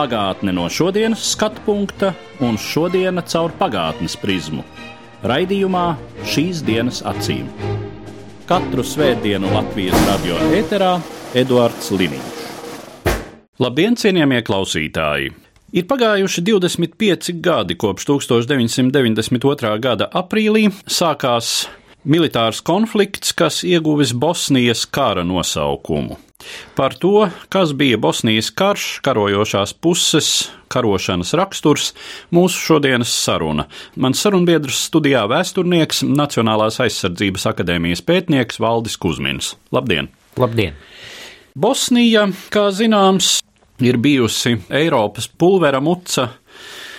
Pagātne no šodienas skatu punkta un šodienas caur pagātnes prizmu. Raidījumā šīs dienas acīm. Katru svētdienu Latvijas radio eterā Eduards Liniņš. Labdien, cienījamie klausītāji! Ir pagājuši 25 gadi kopš 1992. gada aprīlī sākās militārs konflikts, kas ieguvis Bosnijas kara nosaukumu. Par to, kas bija Bosnijas karš, karojošās puses, karošanas raksturs, mūsu šodienas saruna. Mans sarunbiedrs studijā vēsturnieks, Nacionālās aizsardzības akadēmijas pētnieks Valdis Kusmins. Labdien! Labdien! Bosnija, kā zināms, ir bijusi Eiropas pulvera muca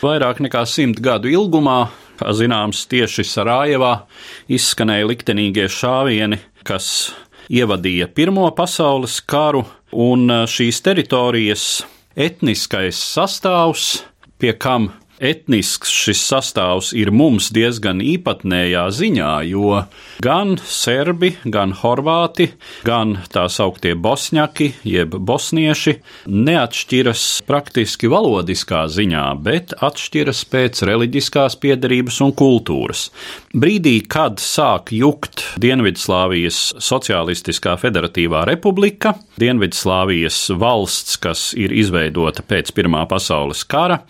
vairāk nekā simt gadu ilgumā. Kā zināms, tieši Sarajevā izskanēja liktenīgie šāvieni, kas ievadīja Pirmo pasaules karu, un šīs teritorijas etniskais sastāvs, pie kam etnisks šis sastāvs ir mums diezgan īpatnējā ziņā, jo gan serbi, gan horvāti, gan tā sauktie bosņaki, jeb bosnieši, neatšķiras praktiski valodiskā ziņā, bet atšķiras pēc reliģiskās piedarības un kultūras. Brīdī, kad sāk jukt Dienvidslāvijas Socialistiskā Federatīvā Republika, Dienvidslāvijas valsts, kas ir izveidota pēc Pirmā pasaules kara,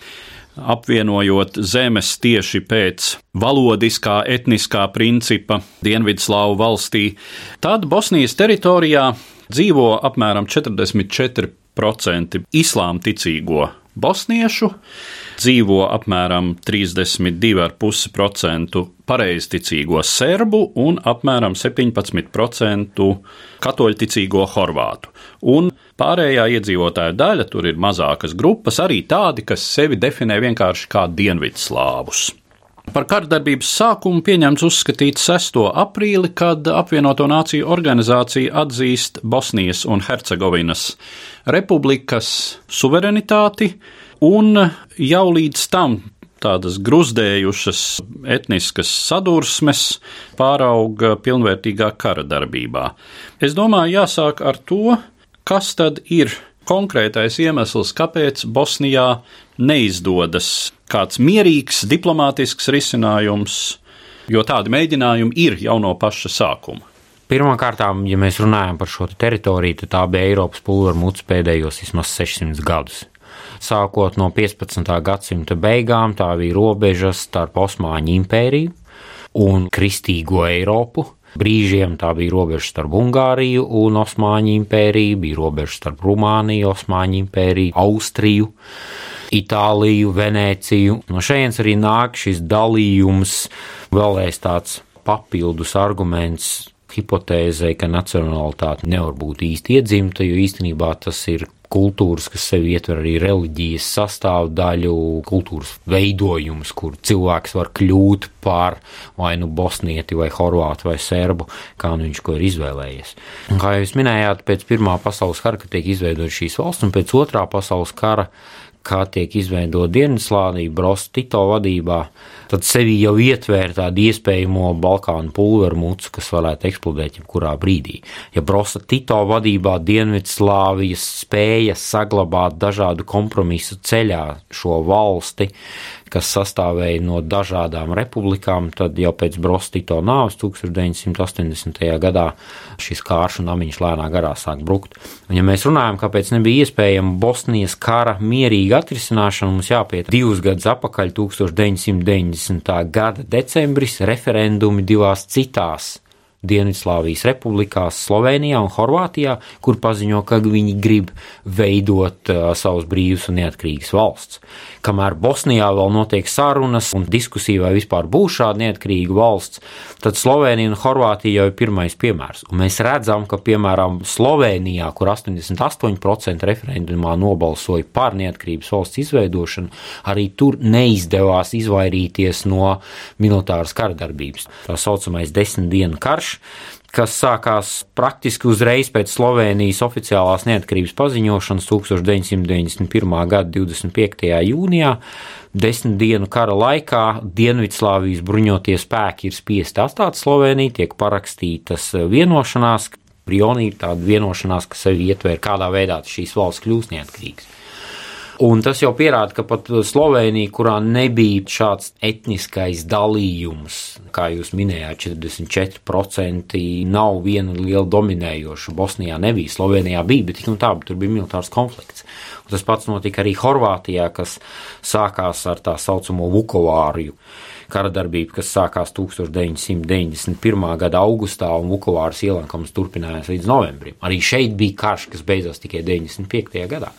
apvienojot zemes tieši pēc valodiskā, etniskā principa Dienvidslāvu valstī, tad Bosnijas teritorijā dzīvo apmēram 44% islām ticīgo bosniešu, dzīvo apmēram 32,5% pareizticīgo serbu un apmēram 17% katoļticīgo horvātu. Un pārējā iedzīvotāja daļa, tur ir mazākas grupas, arī tādi, kas sevi definē vienkārši kā dienvidslāvus. Par kardarbības sākumu pieņemts uzskatīt 6. aprīli, kad apvienoto nāciju organizācija atzīst Bosnijas un Hercegovinas republikas suverenitāti, un jau līdz tam tādas gruzdējušas etniskas sadursmes pārauga pilnvērtīgā kara darbībā. Es domāju, jāsāk ar to, kas tad ir konkrētais iemesls, kāpēc Bosnijā neizdodas kāds mierīgs diplomātisks risinājums, jo tādi mēģinājumi ir jau no paša sākuma. Pirmkārt, ja mēs runājam par šo teritoriju, tad tā bija Eiropas pulveru muca pēdējos vismaz 600 gadus. Sākot no 15. gadsimta beigām, tā bija robeža starp Osmaņu impēriju un Kristīgo Eiropu. Brīžiem tā bija robeža starp Ungāriju un Osmaņu impēriju, bija robeža starp Rumāniju, Osmaņu impēriju, Austriju. Itāliju, Venēciju. No šejienes arī nāk šis dalījums, vēlreiz tāds papildus arguments hipotēzei, ka nacionālitāte nevar būt īsti iedzimta, jo īstenībā tas ir kultūras, kas sevi ietver arī reliģijas sastāvdaļu, kultūras veidojums, kur cilvēks var kļūt par vai nu bosnieti, vai horvātu, vai serbu, kā nu viņš ko ir izvēlējies. Kā jūs minējāt, pēc Pirmā pasaules kara, kad tiek izveidota šīs valsts, un pēc Otrā pasaules kara kā tiek izveidota Dienvidslāvija, Brosta Tito vadībā, tad sevi jau ietvēra tādu iespējamo Balkānu pulveru mucu, kas varētu eksplodēt jebkurā brīdī. Ja Brosta Tito vadībā Dienvidslāvijas spēja saglabāt dažādu kompromisu ceļā šo valsti, kas sastāvēja no dažādām republikām, tad jau pēc Brostito nāves 1980. gadā šis kāršu namiņš lēnā garā sāk brukt. Un, ja mēs runājam, kāpēc nebija iespējama Bosnijas kara mierīga atrisināšana, mums jāpiet divus gadus atpakaļ, 1990. gada decembris, referendumi divās citās Dienvidslāvijas republikās, Slovenijā un Horvātijā, kur paziņo, ka viņi grib veidot uh, savus brīvus un neatkarīgas valsts. Kamēr Bosnijā vēl notiek sarunas un diskusija, vai vispār būs šāda neatkarīga valsts, tad Slovenija un Horvātija jau ir pirmais piemērs. Un mēs redzam, ka piemēram Slovenijā, kur 88% referendumā nobalsoja par neatkarības valsts izveidošanu, arī tur neizdevās izvairīties no militāras karadarbības. Tā saucamais desmit dienu karš kas sākās praktiski uzreiz pēc Slovenijas oficiālās neatkarības paziņošanas 1991. gada 25. jūnijā. Desmit dienu kara laikā Dienvidslāvijas bruņotie spēki ir spiesti atstāt Sloveniju, tiek parakstītas vienošanās. Brionī ir tāda vienošanās, kas sevi ietver, kādā veidā šīs valsts kļūst neatkarīgas. Un tas jau pierāda, ka pat Slovenija, kurā nebija šāds etniskais dalījums, kā jūs minējāt, 44% nav viena liela dominējoša. Bosnijā nebija, Slovenijā bija, bet tik un tā, tur bija militārs konflikts. Un tas pats notika arī Horvātijā, kas sākās ar tā saucamo Vukovāriju karadarbību, kas sākās 1991. gada augustā, un Vukovāras ielankums turpinājās līdz novembrim. Arī šeit bija karš, kas beidzās tikai 95. gadā.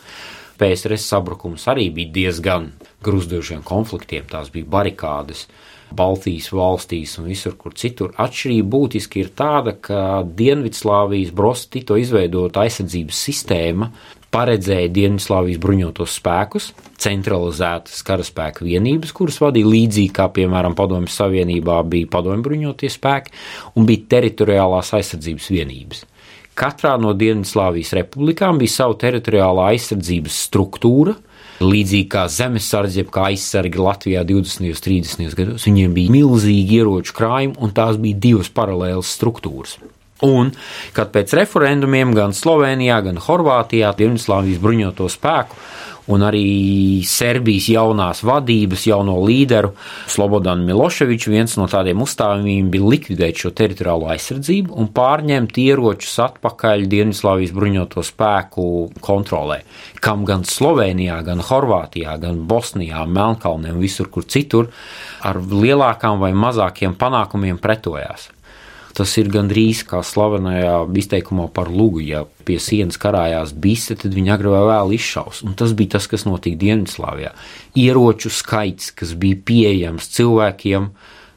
PSRS sabrukums arī bija diezgan grūzdošiem konfliktiem, tās bija barikādes. Baltijas valstīs un visur, kur citur. Atšķirība būtiski ir tāda, ka Dienvidslāvijas brostito izveidota aizsardzības sistēma paredzēja Dienvidslāvijas bruņotos spēkus, centralizētas karaspēka vienības, kuras vadīja līdzīgi kā, piemēram, Padomju Savienībā bija padomju bruņotie spēki, un bija teritoriālās aizsardzības vienības. Katrā no Dienvidslāvijas republikām bija sava teritoriālā aizsardzības struktūra, Līdzīgi kā zemesardze, kā aizsargi Latvijā 20. un 30. gados, viņiem bija milzīgi ieroču krājumi, un tās bija divas paralēlas struktūras. Un, kad pēc referendumiem gan Slovenijā, gan Horvātijā Dienvidslāvijas bruņoto spēku un arī Serbijas jaunās vadības, jauno līderu Slobodanu Miloševiču. Viens no tādiem uzstājumiem bija likvidēt šo teritoriālo aizsardzību un pārņemt ieročus atpakaļ Dienvidslāvijas bruņoto spēku kontrolē, kam gan Slovenijā, gan Horvātijā, gan Bosnijā, Melnkalnē un visur, kur citur ar lielākām vai mazākiem panākumiem pretojās. Tas ir gandrīz kā slavenajā izteikumā par lugu. Ja pie sienas karājās bise, tad viņi agrāk vai vēl izšaus. Un tas bija tas, kas notika Dienvidslāvijā. Ieroču skaits, kas bija pieejams cilvēkiem,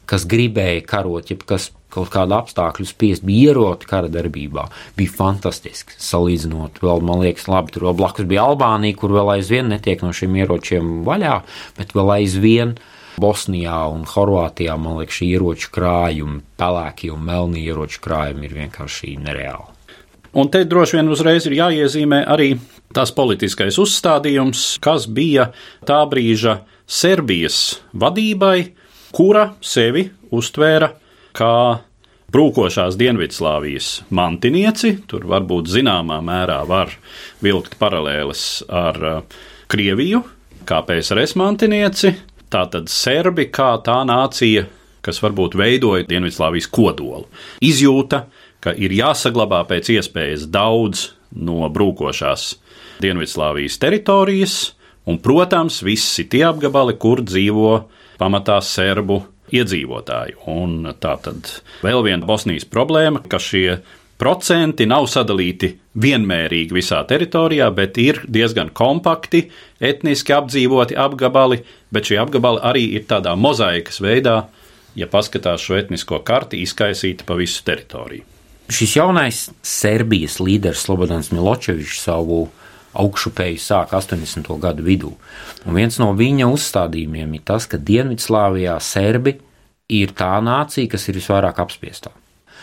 kas gribēja karot, jeb kas kaut kāda apstākļu spiest bija ieroti kara darbībā, bija fantastisks. Salīdzinot, vēl, man liekas, labi, tur vēl blakus bija Albānija, kur vēl aizvien netiek no šiem ieročiem vaļā, bet vēl aizvien Bosnijā un Horvātijā, man liekas, šī ieroču krājumi, pelēkie un melnie ieroču krājumi ir vienkārši nereāli. Un te droši vien uzreiz ir jāiezīmē arī tas politiskais uzstādījums, kas bija tā brīža Serbijas vadībai, kura sevi uztvēra kā brūkošās Dienvidslāvijas mantinieci. Tur varbūt zināmā mērā var vilkt paralēles ar uh, Krieviju, kā PSRS mantinieci, Tātad serbi kā tā nācija, kas varbūt veidoja Dienvidslāvijas kodolu, izjūta, ka ir jāsaglabā pēc iespējas daudz no brūkošās Dienvidslāvijas teritorijas, un, protams, visi tie apgabali, kur dzīvo pamatā serbu iedzīvotāji. Un tā tad vēl viena Bosnijas problēma, ka šie procenti nav sadalīti vienmērīgi visā teritorijā, bet ir diezgan kompakti, etniski apdzīvoti apgabali, bet šie apgabali arī ir tādā mozaikas veidā, ja paskatās šo etnisko karti, izkaisīti pa visu teritoriju. Šis jaunais Serbijas līderis Slobodans Miločevičs savu augšupēju sāk 80. gadu vidū. Un viens no viņa uzstādījumiem ir tas, ka Dienvidslāvijā serbi ir tā nācija, kas ir visvairāk apspiestā.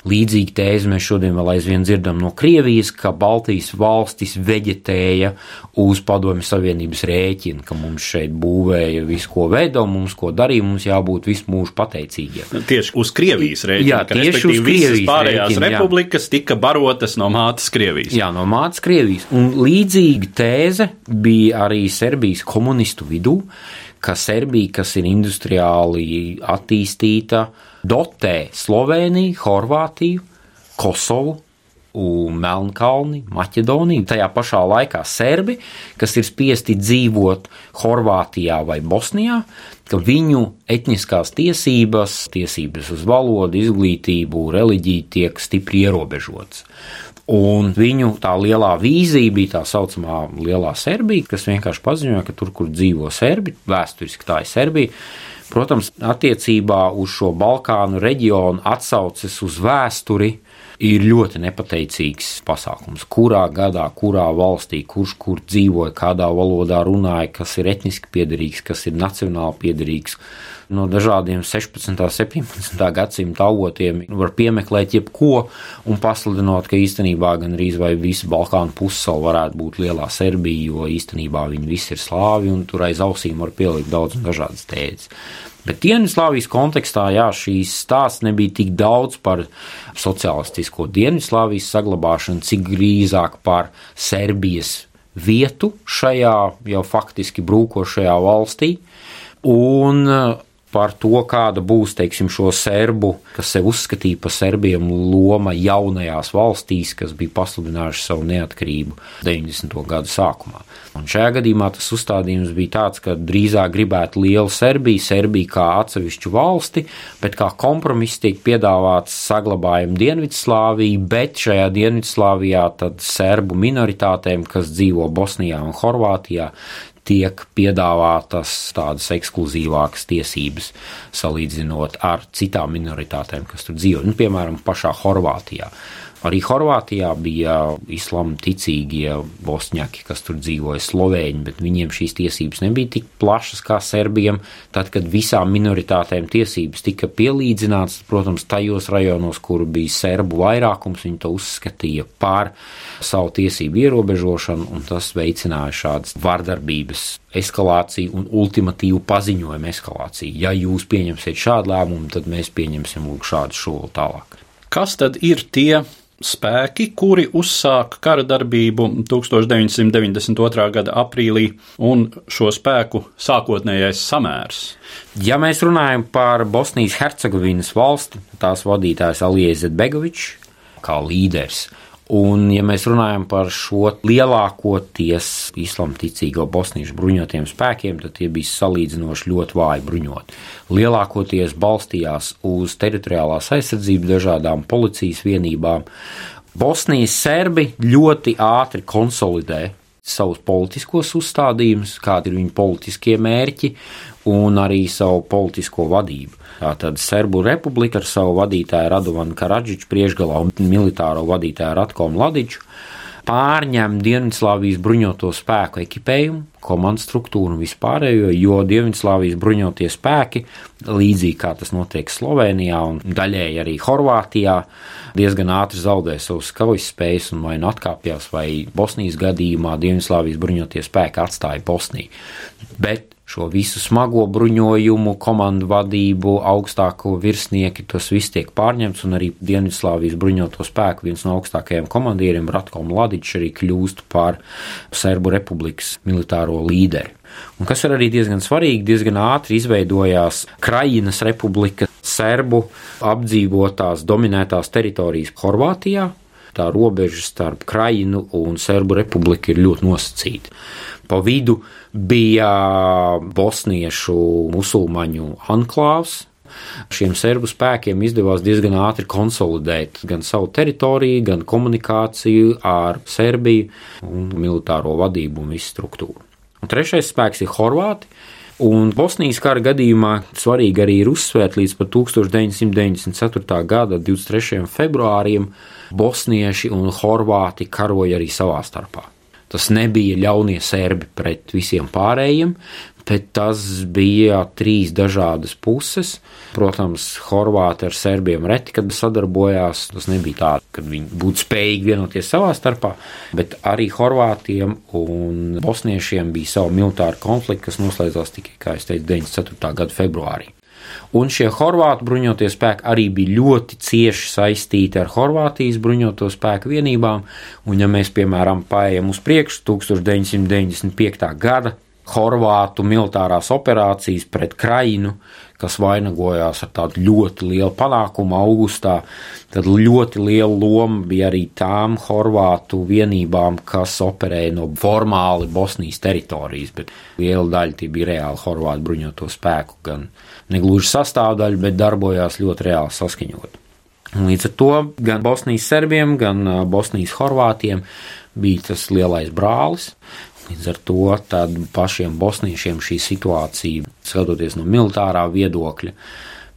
Līdzīgi tēzi mēs šodien vēl aizvien dzirdam no Krievijas, ka Baltijas valstis veģetēja uz Padomju Savienības rēķina, ka mums šeit būvēja visu, ko veido, mums ko darīja, mums jābūt visu mūžu pateicīgiem. Nu, tieši uz Krievijas rēķina. Jā, tieši uz Krievijas pārējās rēķina, republikas jā. tika barotas no mātes Krievijas. Jā, no mātes Krievijas. Un līdzīga tēze bija arī Serbijas komunistu vidū, ka Serbija, kas ir industriāli attīstīta, dotē Sloveniju, Horvātiju, Kosovu Melnkalni, Maķedoniju, tajā pašā laikā serbi, kas ir spiesti dzīvot Horvātijā vai Bosnijā, ka viņu etniskās tiesības, tiesības uz valodu, izglītību, reliģiju tiek stipri ierobežotas. Un viņu tā lielā vīzija bija tā saucamā Lielā Serbija, kas vienkārši paziņoja, ka tur, kur dzīvo serbi, vēsturiski tā ir Serbija, protams, attiecībā uz šo Balkānu reģionu atsauces uz vēsturi ir ļoti nepateicīgs pasākums. Kurā gadā, kurā valstī, kurš kur dzīvoja, kādā valodā runāja, kas ir etniski piederīgs, kas ir nacionāli piederīgs. No dažādiem 16. un 17. gadsimta avotiem var piemeklēt jebko un pasludinot, ka īstenībā gan arī vai visa Balkānu pussala varētu būt lielā Serbija, jo īstenībā viņi visi ir slāvi un tur aiz ausīm var pielikt daudz dažādas tēdes. Bet Dienvidslāvijas kontekstā jā, šīs stāsts nebija tik daudz par sociālistisko Dienvidslāvijas saglabāšanu, cik drīzāk par Serbijas vietu šajā jau faktiski brūkošajā valstī. Un par to, kāda būs teiksim, šo serbu, kas sev uzskatīja par serbiem, loma jaunajās valstīs, kas bija pasludinājuši savu neatkarību 90. gadu sākumā. Un šajā gadījumā tas uzstādījums bija tāds, ka drīzāk gribētu lielu Serbiju, Serbiju kā atsevišķu valsti, bet kā kompromiss tiek piedāvāts saglabājam Dienvidslāviju, bet šajā Dienvidslāvijā tad serbu minoritātēm, kas dzīvo Bosnijā un Horvātijā, tiek piedāvātas tādas ekskluzīvākas tiesības, salīdzinot ar citām minoritātēm, kas tur dzīvo. Nu, piemēram, pašā Horvātijā. Arī Horvātijā bija islāma ticīgie bosņaki, kas tur dzīvoja slovēņi, bet viņiem šīs tiesības nebija tik plašas kā serbiem. Tad, kad visām minoritātēm tiesības tika pielīdzināts, protams, tajos rajonos, kur bija serbu vairākums, viņi to uzskatīja par savu tiesību ierobežošanu, un tas veicināja šādas vardarbības eskalāciju un ultimatīvu paziņojumu eskalāciju. Ja jūs pieņemsiet šādu lēmumu, tad mēs pieņemsim šādu soli tālāk. Kas tad ir tie spēki, kuri uzsāka kara darbību 1992. gada aprīlī, un šo spēku sākotnējais samērs. Ja mēs runājam par Bosnijas Hercegovinas valsti, tās vadītājs Alies Zetbegovičs kā līderis, Un, ja mēs runājam par šo lielākoties islamticīgo bosniešu bruņotiem spēkiem, tad tie bija salīdzinoši ļoti vāji bruņoti. Lielākoties balstījās uz teritoriālās aizsardzības dažādām policijas vienībām. Bosnijas serbi ļoti ātri konsolidē savus politiskos uzstādījumus, kādi ir viņu politiskie mērķi, un arī savu politisko vadību. Tātad Serbu republika ar savu vadītāju Radovanu Karadžiču priekšgalā un militāro vadītāju Ratko Mladiču pārņem Dienvidslāvijas bruņoto spēku ekipējumu, komandas struktūru un vispārējo, jo Dienvidslāvijas bruņotie spēki, līdzīgi kā tas notiek Slovenijā un daļēji arī Horvātijā, diezgan ātri zaudē savus kaujas spējas un vai nu atkāpjas, vai Bosnijas gadījumā Dienvidslāvijas bruņotie spēki atstāja Bosniju. Bet šo visu smago bruņojumu, komandu vadību, augstāko virsnieki, tas viss tiek pārņemts, un arī Dienvidslāvijas bruņoto spēku viens no augstākajiem komandieriem, Ratko Mladičs, arī kļūst par Serbu republikas militāro līderi. Un kas ir arī diezgan svarīgi, diezgan ātri izveidojās Krajinas republika, serbu apdzīvotās, dominētās teritorijas Horvātijā. Tā robeža starp Krajinu un Serbu republiku ir ļoti nosacīta. Pa vidu bija bosniešu musulmaņu anklāvs, Šiem serbu spēkiem izdevās diezgan ātri konsolidēt gan savu teritoriju, gan komunikāciju ar Serbiju, un militāro vadību un visu struktūru. Un trešais spēks ir Horvāti. Un Bosnijas kara gadījumā svarīgi arī ir uzsvērt līdz 1994. gada 23. februārim bosnieši un horvāti karoja arī savā starpā. Tas nebija ļaunie serbi pret visiem pārējiem, bet tas bija trīs dažādas puses. Protams, Horvāti ar serbiem reti, kad sadarbojās. Tas nebija tā, ka viņi būtu spējīgi vienoties savā starpā, bet arī Horvātiem un Bosniešiem bija savi militāri konflikti, kas noslēdzās tikai, kā es teicu, 94. gada februārī. Un šie horvātu bruņotie spēki arī bija ļoti cieši saistīti ar Horvātijas bruņoto spēku vienībām. Un, ja mēs, piemēram, paējam uz priekšu 1995. gada Horvātu militārās operācijas pret Krainu, kas vainagojās ar tādu ļoti lielu panākumu augustā. Tad ļoti liela loma bija arī tām horvātu vienībām, kas operēja no formāli Bosnijas teritorijas, bet liela daļa tie bija reāli horvātu bruņoto spēku, gan negluži sastāvdaļa, bet darbojās ļoti reāli saskaņot. Līdz ar to gan Bosnijas serbiem, gan Bosnijas horvātiem bija tas lielais brālis, Līdz ar to pašiem bosniešiem šī situācija, skatoties no militārā viedokļa,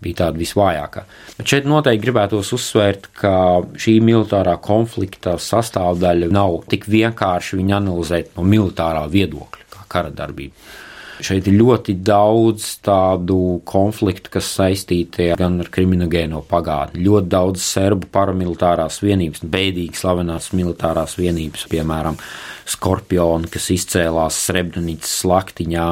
bija tāda visvājākā. Bet šeit noteikti gribētos uzsvērt, ka šī militārā konflikta sastāvdaļa nav tik vienkārši viņa analizēt no militārā viedokļa, kā kara darbība. Šeit ir ļoti daudz tādu konfliktu, kas saistīti gan ar kriminogēno pagātni. Ļoti daudz serbu paramilitārās vienības, bēdīgi slavenās militārās vienības, piemēram, Skorpioni, kas izcēlās Srebrenicas slaktiņā,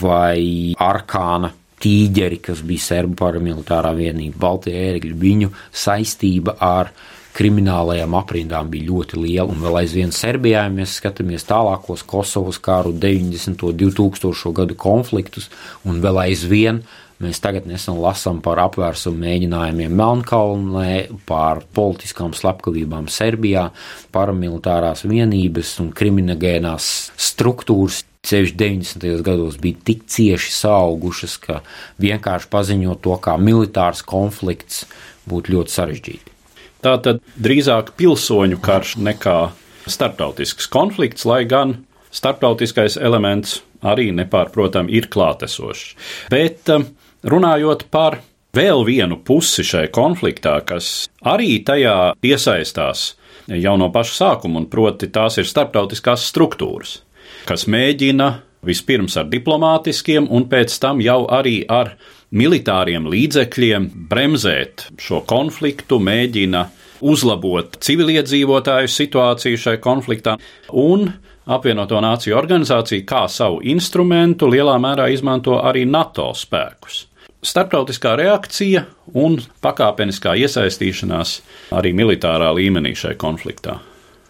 vai Arkāna tīģeri, kas bija serbu paramilitārā vienība, Baltie ērgļi, viņu saistība ar kriminālajām aprindām bija ļoti liela, un vēl aizvien Serbijā, ja mēs skatāmies tālākos Kosovas kāru 90. un 2000. gadu konfliktus, un vēl aizvien Mēs tagad nesen lasām par apvērsumu mēģinājumiem Melnkalnē, par politiskām slepkavībām Serbijā, paramilitārās vienības un kriminogēnās struktūras. Ceļš 90. gados bija tik cieši augušas, ka vienkārši paziņot to kā militārs konflikts būtu ļoti sarežģīti. Tā tad drīzāk pilsoņu karš nekā starptautisks konflikts, lai gan starptautiskais elements arī nepārprotami ir klātesošs. Bet um, runājot par vēl vienu pusi šai konfliktā, kas arī tajā iesaistās jau no paša sākuma, un proti tās ir starptautiskās struktūras, kas mēģina vispirms ar diplomātiskiem un pēc tam jau arī ar militāriem līdzekļiem bremzēt šo konfliktu, mēģina uzlabot civiliedzīvotāju situāciju šai konfliktā un apvienoto nāciju organizācija kā savu instrumentu lielā mērā izmanto arī NATO spēkus. Starptautiskā reakcija un pakāpeniskā iesaistīšanās arī militārā līmenī šai konfliktā.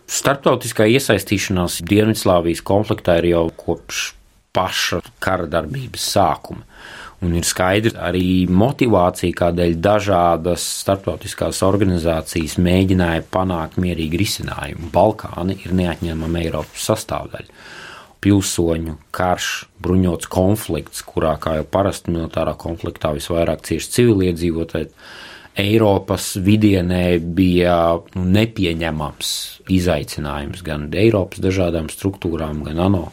Startautiskā iesaistīšanās Dienvidslāvijas konfliktā ir jau kopš paša kara darbības sākuma. Un ir skaidrs arī motivācija, kādēļ dažādas starptautiskās organizācijas mēģināja panākt mierīgu risinājumu. Balkāni ir neatņemama Eiropas sastāvdaļa. Pilsoņu karš, bruņots konflikts, kurā, kā jau parasti militārā konfliktā, visvairāk cieši civiliedzīvotāji, Eiropas vidienē bija nu, nepieņemams izaicinājums gan Eiropas dažādām struktūrām, gan ANO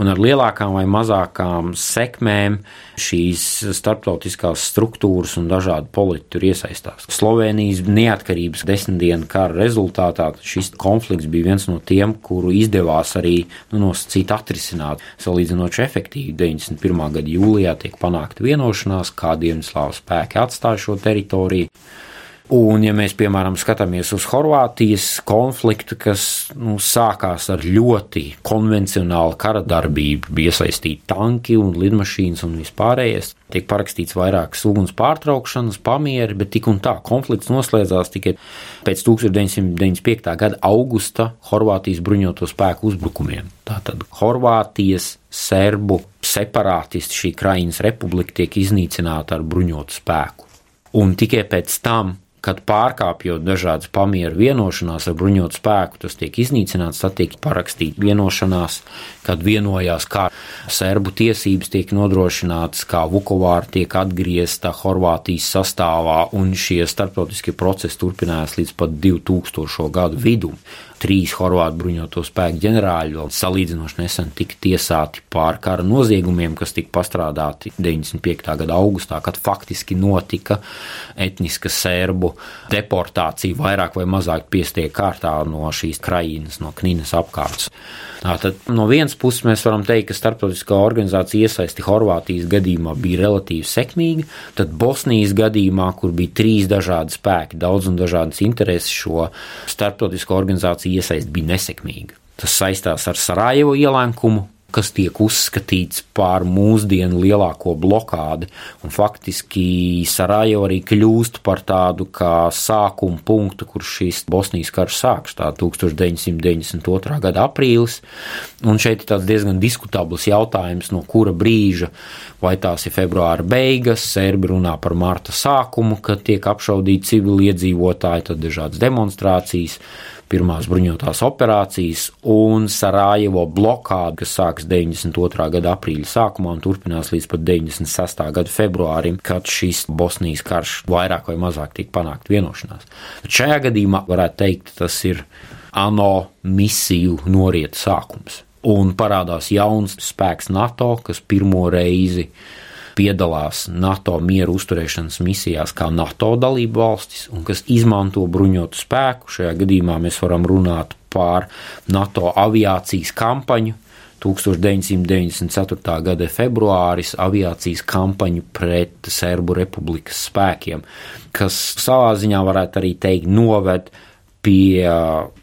un ar lielākām vai mazākām sekmēm šīs starptautiskās struktūras un dažādi politiķi tur iesaistās. Slovenijas neatkarības desmitdienu kara rezultātā šis konflikts bija viens no tiem, kuru izdevās arī nu, nosacīt atrisināt salīdzinoši efektīvi. 91. gada jūlijā tiek panākta vienošanās, kā Dienvidslāvas spēki atstāja šo teritoriju. Un, ja mēs, piemēram, skatāmies uz Horvātijas konfliktu, kas nu, sākās ar ļoti konvencionālu kara darbību, bija iesaistīti tanki un lidmašīnas un vispārējais, tiek parakstīts vairākas uguns pārtraukšanas, pamieri, bet tik un tā konflikts noslēdzās tikai pēc 1995. gada augusta Horvātijas bruņoto spēku uzbrukumiem. Tātad Horvātijas, serbu separātisti šī Krainas republika tiek iznīcināta ar bruņotu spēku. Un tikai pēc tam kad pārkāpjot dažādas pamieru vienošanās ar bruņotu spēku, tas tiek iznīcināts, tad tiek parakstīta vienošanās, kad vienojās, kā serbu tiesības tiek nodrošinātas, kā Vukovāra tiek atgriezta Horvātijas sastāvā, un šie starptautiskie procesi turpinājās līdz pat 2000. gadu vidum trīs horvātu bruņoto spēku ģenerāļi vēl salīdzinoši nesen tika tiesāti pār kara noziegumiem, kas tika pastrādāti 95. gada augustā, kad faktiski notika etniska sērbu deportācija vairāk vai mazāk piestiek kārtā no šīs krajinas, no Kninas apkārtnes. Tātad no vienas puses mēs varam teikt, ka starptautiskā organizācija iesaisti Horvātijas gadījumā bija relatīvi sekmīga, tad Bosnijas gadījumā, kur bija trīs dažādi spēki, daudz un dažādas intereses, šo starptautisko organizāciju iesaist bija nesekmīga. Tas saistās ar Sarajevo ielēkumu, kas tiek uzskatīts par mūsdienu lielāko blokādi. Un faktiski Sarajevo arī kļūst par tādu kā sākuma punktu, kur šīs Bosnijas karš sāks. Tā 1992. gada aprīlis. Un šeit ir tāds diezgan diskutabls jautājums, no kura brīža, vai tās ir februāra beigas, serbi runā par marta sākumu, kad tiek apšaudīti civiliedzīvotāji, tad dažādas demonstrācijas pirmās bruņotās operācijas un Sarajevo blokāde, kas sākas 92. gada aprīļa sākumā un turpinās līdz pat 96. gada februārim, kad šis Bosnijas karš vairāk vai mazāk tika panākt vienošanās. Bet šajā gadījumā varētu teikt, tas ir ANO misiju norieta sākums. Un parādās jauns spēks NATO, kas pirmo reizi piedalās NATO mieru uzturēšanas misijās kā NATO dalību valstis un kas izmanto bruņotu spēku. Šajā gadījumā mēs varam runāt par NATO aviācijas kampaņu. 1994. gada februāris aviācijas kampaņu pret Serbu republikas spēkiem, kas savā ziņā varētu arī teikt noved pie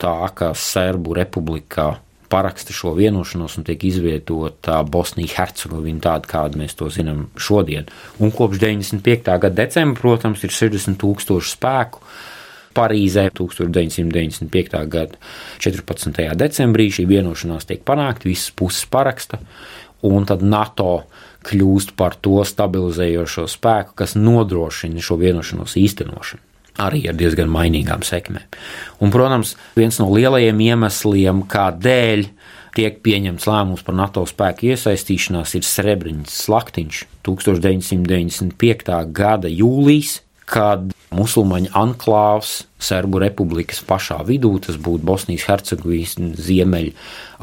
tā, ka Serbu republikā paraksta šo vienošanos un tiek izvietota Bosnija-Hercegovina tāda, kāda mēs to zinām šodien. Un kopš 95. gada decembra, protams, ir 60 tūkstoši spēku. Parīzē 1995. gada 14. decembrī šī vienošanās tiek panākta, visas puses paraksta, un tad NATO kļūst par to stabilizējošo spēku, kas nodrošina šo vienošanos īstenošanu arī ar diezgan mainīgām sekmēm. Un, protams, viens no lielajiem iemesliem, kādēļ tiek pieņemts lēmums par NATO spēku iesaistīšanās, ir Srebrenicas slaktiņš 1995. gada jūlijas, kad musulmaņu anklāvs Serbu republikas pašā vidū, tas būtu Bosnijas Hercegovinas ziemeļu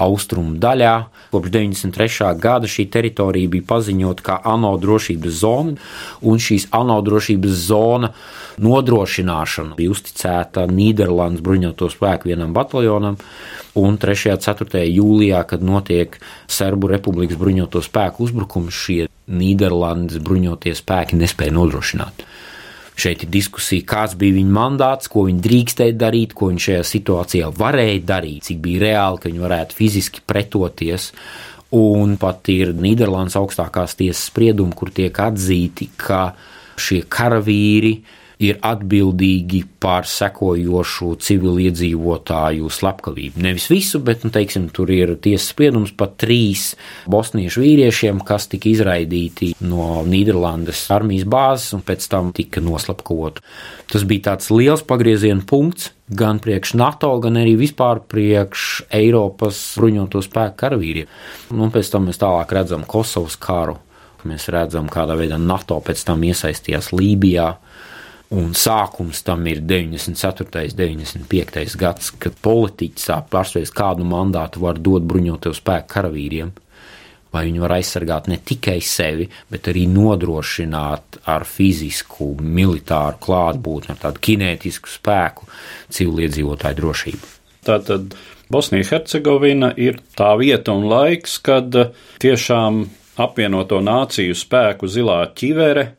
austrumu daļā. Kopš 93. gada šī teritorija bija paziņota kā ANO drošības zona, un šīs ANO drošības zona nodrošināšana bija uzticēta Nīderlandes bruņoto spēku vienam bataljonam, un 3. un 4. jūlijā, kad notiek Serbu republikas bruņoto spēku uzbrukums, šie Nīderlandes bruņotie spēki nespēja nodrošināt. Šeit ir diskusija, kāds bija viņa mandāts, ko viņi drīkstēja darīt, ko viņi šajā situācijā varēja darīt, cik bija reāli, ka viņi varētu fiziski pretoties. Un pat ir Nīderlandes augstākās tiesas spriedumi, kur tiek atzīti, ka šie karavīri ir atbildīgi par sekojošu civiliedzīvotāju slepkavību. Nevis visu, bet, nu, teiksim, tur ir tiesas spriedums par trīs bosniešu vīriešiem, kas tika izraidīti no Nīderlandes armijas bāzes un pēc tam tika noslapkavoti. Tas bija tāds liels pagrieziena punkts gan priekš NATO, gan arī vispār priekš Eiropas bruņoto spēku karavīriem. Nu, un pēc tam mēs tālāk redzam Kosovas karu. Mēs redzam, kādā veidā NATO pēc tam iesaistījās Lībijā, Un sākums tam ir 94. un 95. gads, kad politiķi sāk pārspēt, kādu mandātu var dot bruņoto spēku karavīriem. Vai viņi var aizsargāt ne tikai sevi, bet arī nodrošināt ar fizisku, militāru klātbūtni, ar tādu kinētisku spēku civiliedzīvotāju drošību. Tātad Bosnija-Hercegovina ir tā vieta un laiks, kad tiešām apvienoto nāciju spēku zilā ķivere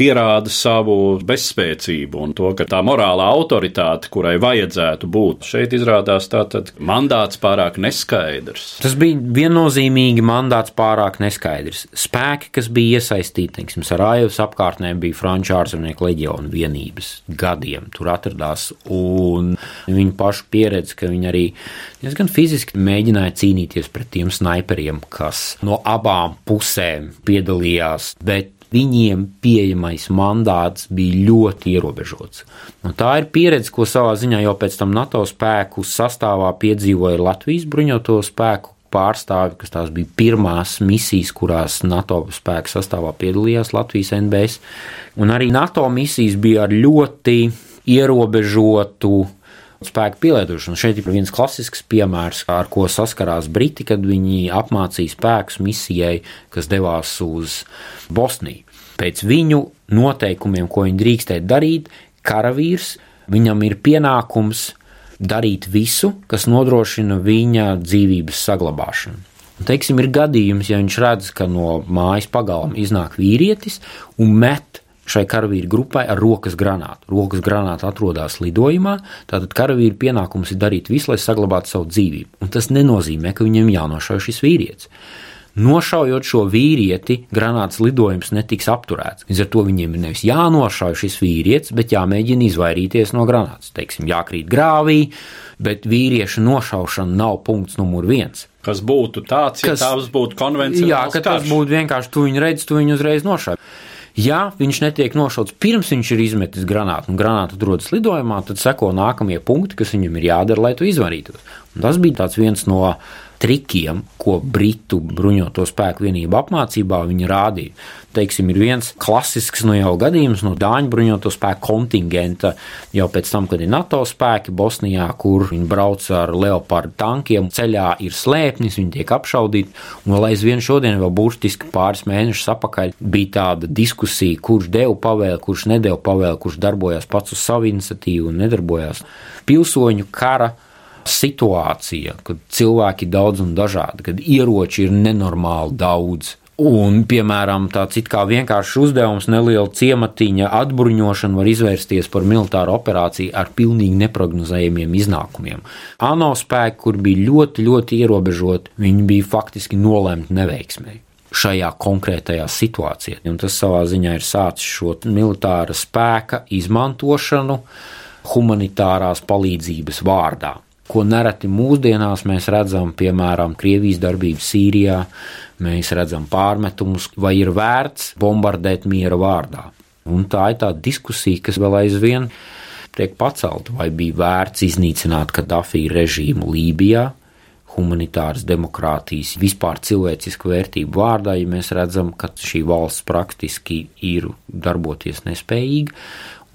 pierāda savu bezspēcību un to, ka tā morālā autoritāte, kurai vajadzētu būt, šeit izrādās tātad mandāts pārāk neskaidrs. Tas bija viennozīmīgi mandāts pārāk neskaidrs. Spēki, kas bija iesaistīti, teiksim, Sarajevas apkārtnē, bija Franču ārzemnieku leģiona vienības gadiem tur atradās, un viņu pašu pieredze, ka viņi arī diezgan fiziski mēģināja cīnīties pret tiem sniperiem, kas no abām pusēm piedalījās, bet viņiem pieejamais mandāts bija ļoti ierobežots. Nu, tā ir pieredze, ko savā ziņā jau pēc tam NATO spēku sastāvā piedzīvoja Latvijas bruņoto spēku pārstāvi, kas tās bija pirmās misijas, kurās NATO spēku sastāvā piedalījās Latvijas NBS. Un arī NATO misijas bija ar ļoti ierobežotu spēku pielietošanu. Šeit ir viens klasisks piemērs, ar ko saskarās Briti, kad viņi apmācīja spēkus misijai, kas devās uz Bosniju. Pēc viņu noteikumiem, ko viņi drīkstēja darīt, karavīrs viņam ir pienākums darīt visu, kas nodrošina viņa dzīvības saglabāšanu. Teiksim, ir gadījums, ja viņš redz, ka no mājas pagalma iznāk vīrietis un met šai karavīru grupai ar rokas granātu. Rokas granāta atrodas lidojumā, tātad karavīru pienākums ir darīt visu, lai saglabātu savu dzīvību. Un tas nenozīmē, ka viņam jānošauj šis vīrietis. Nošaujot šo vīrieti, granāts lidojums netiks apturēts. Līdz ar to viņiem ir nevis jānošauj šis vīrietis, bet jāmēģina izvairīties no granātas. Teiksim, jākrīt grāvī, bet vīrieša nošaušana nav punkts numur viens. Kas būtu tāds, ja Kas- tas būtu konvencionāls Jā, ka tas karš. būtu vienkārši tu viņu redzi, tu viņu uzreiz nošauj. Ja viņš netiek nošauts pirms viņš ir izmetis granātu, un granāta atrodas lidojumā, tad seko nākamie punkti, kas viņam ir jādara, lai to izvairītos. Un tas bija viens no trikiem, ko Britu bruņoto spēku vienību apmācībā viņi rādīja. Teiksim, ir viens klasisks no jau gadījums no Dāņu bruņoto spēku kontingenta jau pēc tam, kad ir NATO spēki Bosnijā, kur viņi brauc ar leopardu tankiem, ceļā ir slēpnis, viņi tiek apšaudīti, un vēl aizvien šodien, vēl burtiski pāris mēnešus atpakaļ, bija tāda diskusija, kurš deva pavēli, kurš nedeva pavēli, kurš darbojās pats uz savu iniciatīvu un nedarbojās. Pilsoņu kara situācija, kad cilvēki ir daudz un dažādi, kad ieroči ir nenormāli daudz. Un, piemēram, tāds it kā vienkāršs uzdevums, neliela ciematiņa atbruņošana var izvērsties par militāru operāciju ar pilnīgi neparedzējumiem iznākumiem. ANO spēki, kur bija ļoti, ļoti ierobežoti, viņi bija faktiski nolemti neveiksmēji šajā konkrētajā situācijā. Un tas savā ziņā ir sācis šo militāra spēka izmantošanu humanitārās palīdzības vārdā. Ko nereti mūsdienās mēs redzam, piemēram, Krievijas darbību Sīrijā, mēs redzam pārmetumus, vai ir vērts bombardēt miera vārdā. Un tā ir tā diskusija, kas vēl aizvien tiek pacelta, vai bija vērts iznīcināt Kadafī režīmu Lībijā, humanitāras demokrātijas, vispār cilvēcisku vērtību vārdā, ja mēs redzam, ka šī valsts praktiski ir darboties nespējīga,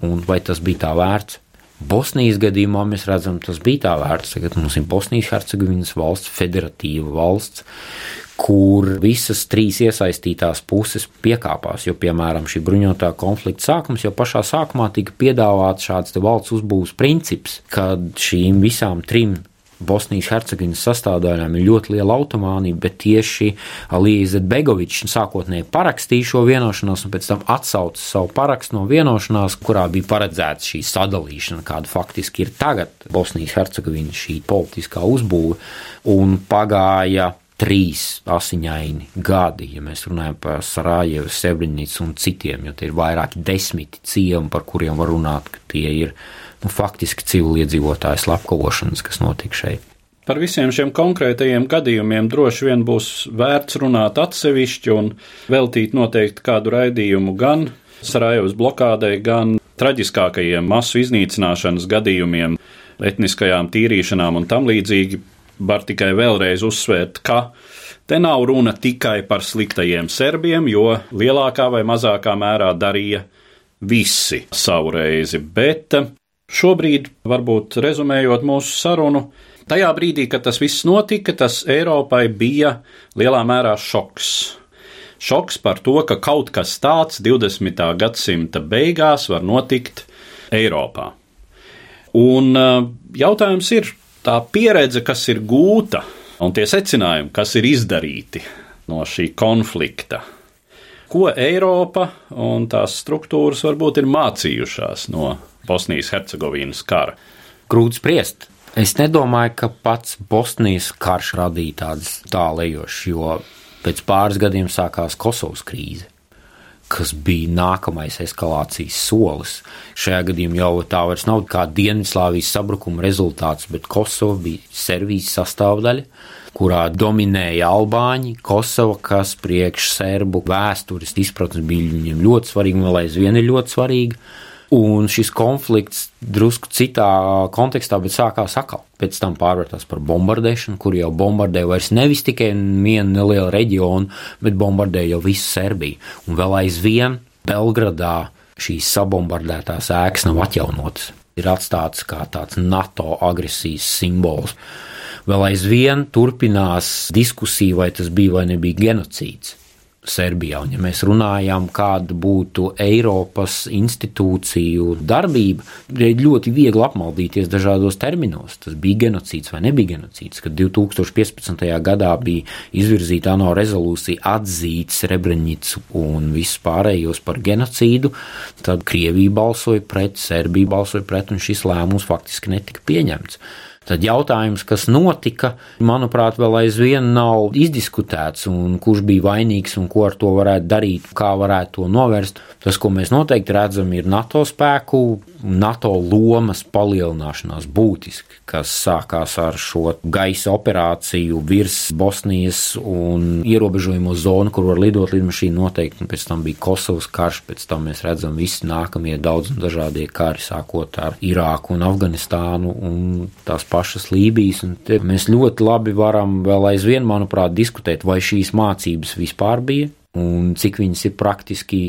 un vai tas bija tā vērts? Bosnijas gadījumā mēs redzam, tas bija tā vērts. Tagad mums ir Bosnijas Hercegovinas valsts, federatīva valsts, kur visas trīs iesaistītās puses piekāpās. Jo, piemēram, šī bruņotā konflikta sākums jau pašā sākumā tika piedāvāts šāds valsts uzbūves princips, kad šīm visām trim Bosnijas Hercegovinas sastāvdaļām ir ļoti liela automānija, bet tieši Alīze Begovičs sākotnēji parakstīja šo vienošanos un pēc tam atsauca savu parakstu no vienošanās, kurā bija paredzēta šī sadalīšana, kāda faktiski ir tagad. Bosnijas Hercegovina šī politiskā uzbūve, un pagāja trīs asiņaini gadi, ja mēs runājam par Sarajevu, Sebrinicu un citiem, jo tie ir vairāki desmiti ciemi, par kuriem var runāt, ka tie ir nu, faktiski civiliedzīvotāju slepkavošanas, kas notika šeit. Par visiem šiem konkrētajiem gadījumiem droši vien būs vērts runāt atsevišķi un veltīt noteikti kādu raidījumu gan Sarajevas blokādei, gan traģiskākajiem masu iznīcināšanas gadījumiem, etniskajām tīrīšanām un tam līdzīgi. Var tikai vēlreiz uzsvērt, ka te nav runa tikai par sliktajiem serbiem, jo lielākā vai mazākā mērā darīja visi savu reizi, bet šobrīd, varbūt rezumējot mūsu sarunu, tajā brīdī, kad tas viss notika, tas Eiropai bija lielā mērā šoks. Šoks par to, ka kaut kas tāds 20. gadsimta beigās var notikt Eiropā. Un uh, jautājums ir tā pieredze, kas ir gūta, un tie secinājumi, kas ir izdarīti no šī konflikta. Ko Eiropa un tās struktūras varbūt ir mācījušās no Bosnijas Hercegovinas kara? Grūti spriest. Es nedomāju, ka pats Bosnijas karš radīja tādas tālējošas, jo pēc pāris gadiem sākās Kosovas krīze, kas bija nākamais eskalācijas solis. Šajā gadījumā jau tā vairs nav kā Dienvidslāvijas sabrukuma rezultāts, bet Kosova bija Serbijas sastāvdaļa, kurā dominēja Albāņi, Kosova, kas priekš serbu vēstures izpratnes bija viņiem ļoti svarīga un vēl aizvien ir ļoti svarīga. Un šis konflikts drusku citā kontekstā, bet sākās atkal. Pēc tam pārvērtās par bombardēšanu, kur jau bombardēja vairs nevis tikai vienu nelielu reģionu, bet bombardēja jau visu Serbiju. Un vēl aizvien Belgradā šīs sabombardētās ēkas nav atjaunotas. Ir atstātas kā tāds NATO agresijas simbols. Vēl aizvien turpinās diskusija, vai tas bija vai nebija genocīds. Serbijā. Un, ja mēs runājam, kāda būtu Eiropas institūciju darbība, ir ļoti viegli apmaldīties dažādos terminos. Tas bija genocīds vai nebija genocīds. Kad 2015. gadā bija izvirzīta ANO rezolūcija atzīt Srebrenicu un visus pārējos par genocīdu, tad Krievija balsoja pret, Serbija balsoja pret, un šis lēmums faktiski netika pieņemts. Tad jautājums, kas notika, manuprāt, vēl aizvien nav izdiskutēts, un kurš bija vainīgs un ko ar to varētu darīt, kā varētu to novērst. Tas, ko mēs noteikti redzam, ir NATO spēku, NATO lomas palielināšanās būtiski, kas sākās ar šo gaisa operāciju virs Bosnijas un ierobežojamo zonu, kur var lidot lidmašīnu noteikti, un pēc tam bija Kosovas karš, pēc tam mēs redzam visi nākamie daudz un dažādie kari, sākot ar Irāku un Afganistānu un tās pašas Lībijas. Mēs ļoti labi varam vēl aizvien, manuprāt, diskutēt, vai šīs mācības vispār bija un cik viņas ir praktiski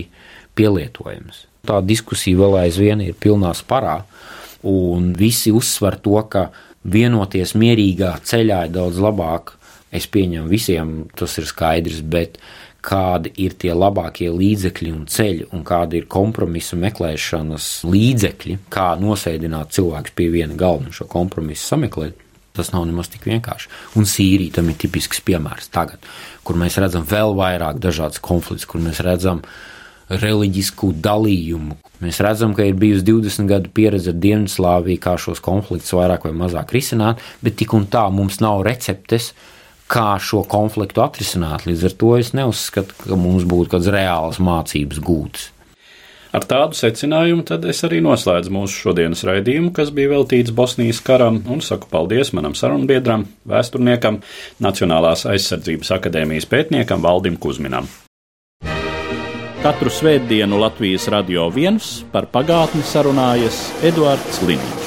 pielietojamas. Tā diskusija vēl aizvien ir pilnā sparā, un visi uzsver to, ka vienoties mierīgā ceļā ir daudz labāk. Es pieņemu, visiem tas ir skaidrs, bet kādi ir tie labākie līdzekļi un ceļi, un kāda ir kompromisa meklēšanas līdzekļi, kā nosēdināt cilvēkus pie viena galda un šo kompromisu sameklēt. Tas nav nemaz tik vienkārši. Un Sīrija tam ir tipisks piemērs tagad, kur mēs redzam vēl vairāk dažādas konflikts, kur mēs redzam reliģisku dalījumu. Mēs redzam, ka ir bijusi 20 gadu pieredze ar Dienvidslāviju, kā šos konfliktus vairāk vai mazāk risināt, bet tik un tā mums nav receptes, kā šo konfliktu atrisināt. Līdz ar to es neuzskatu, ka mums būtu kādas reālas mācības gūtas. Ar tādu secinājumu tad es arī noslēdzu mūsu šodienas raidījumu, kas bija veltīts Bosnijas karam, un saku paldies manam sarunbiedram, vēsturniekam, Nacionālās aizsardzības akadēmijas pētniekam Valdim Kusminam. Katru svētdienu Latvijas radio viens par pagātni sarunājas Eduards Liniņš.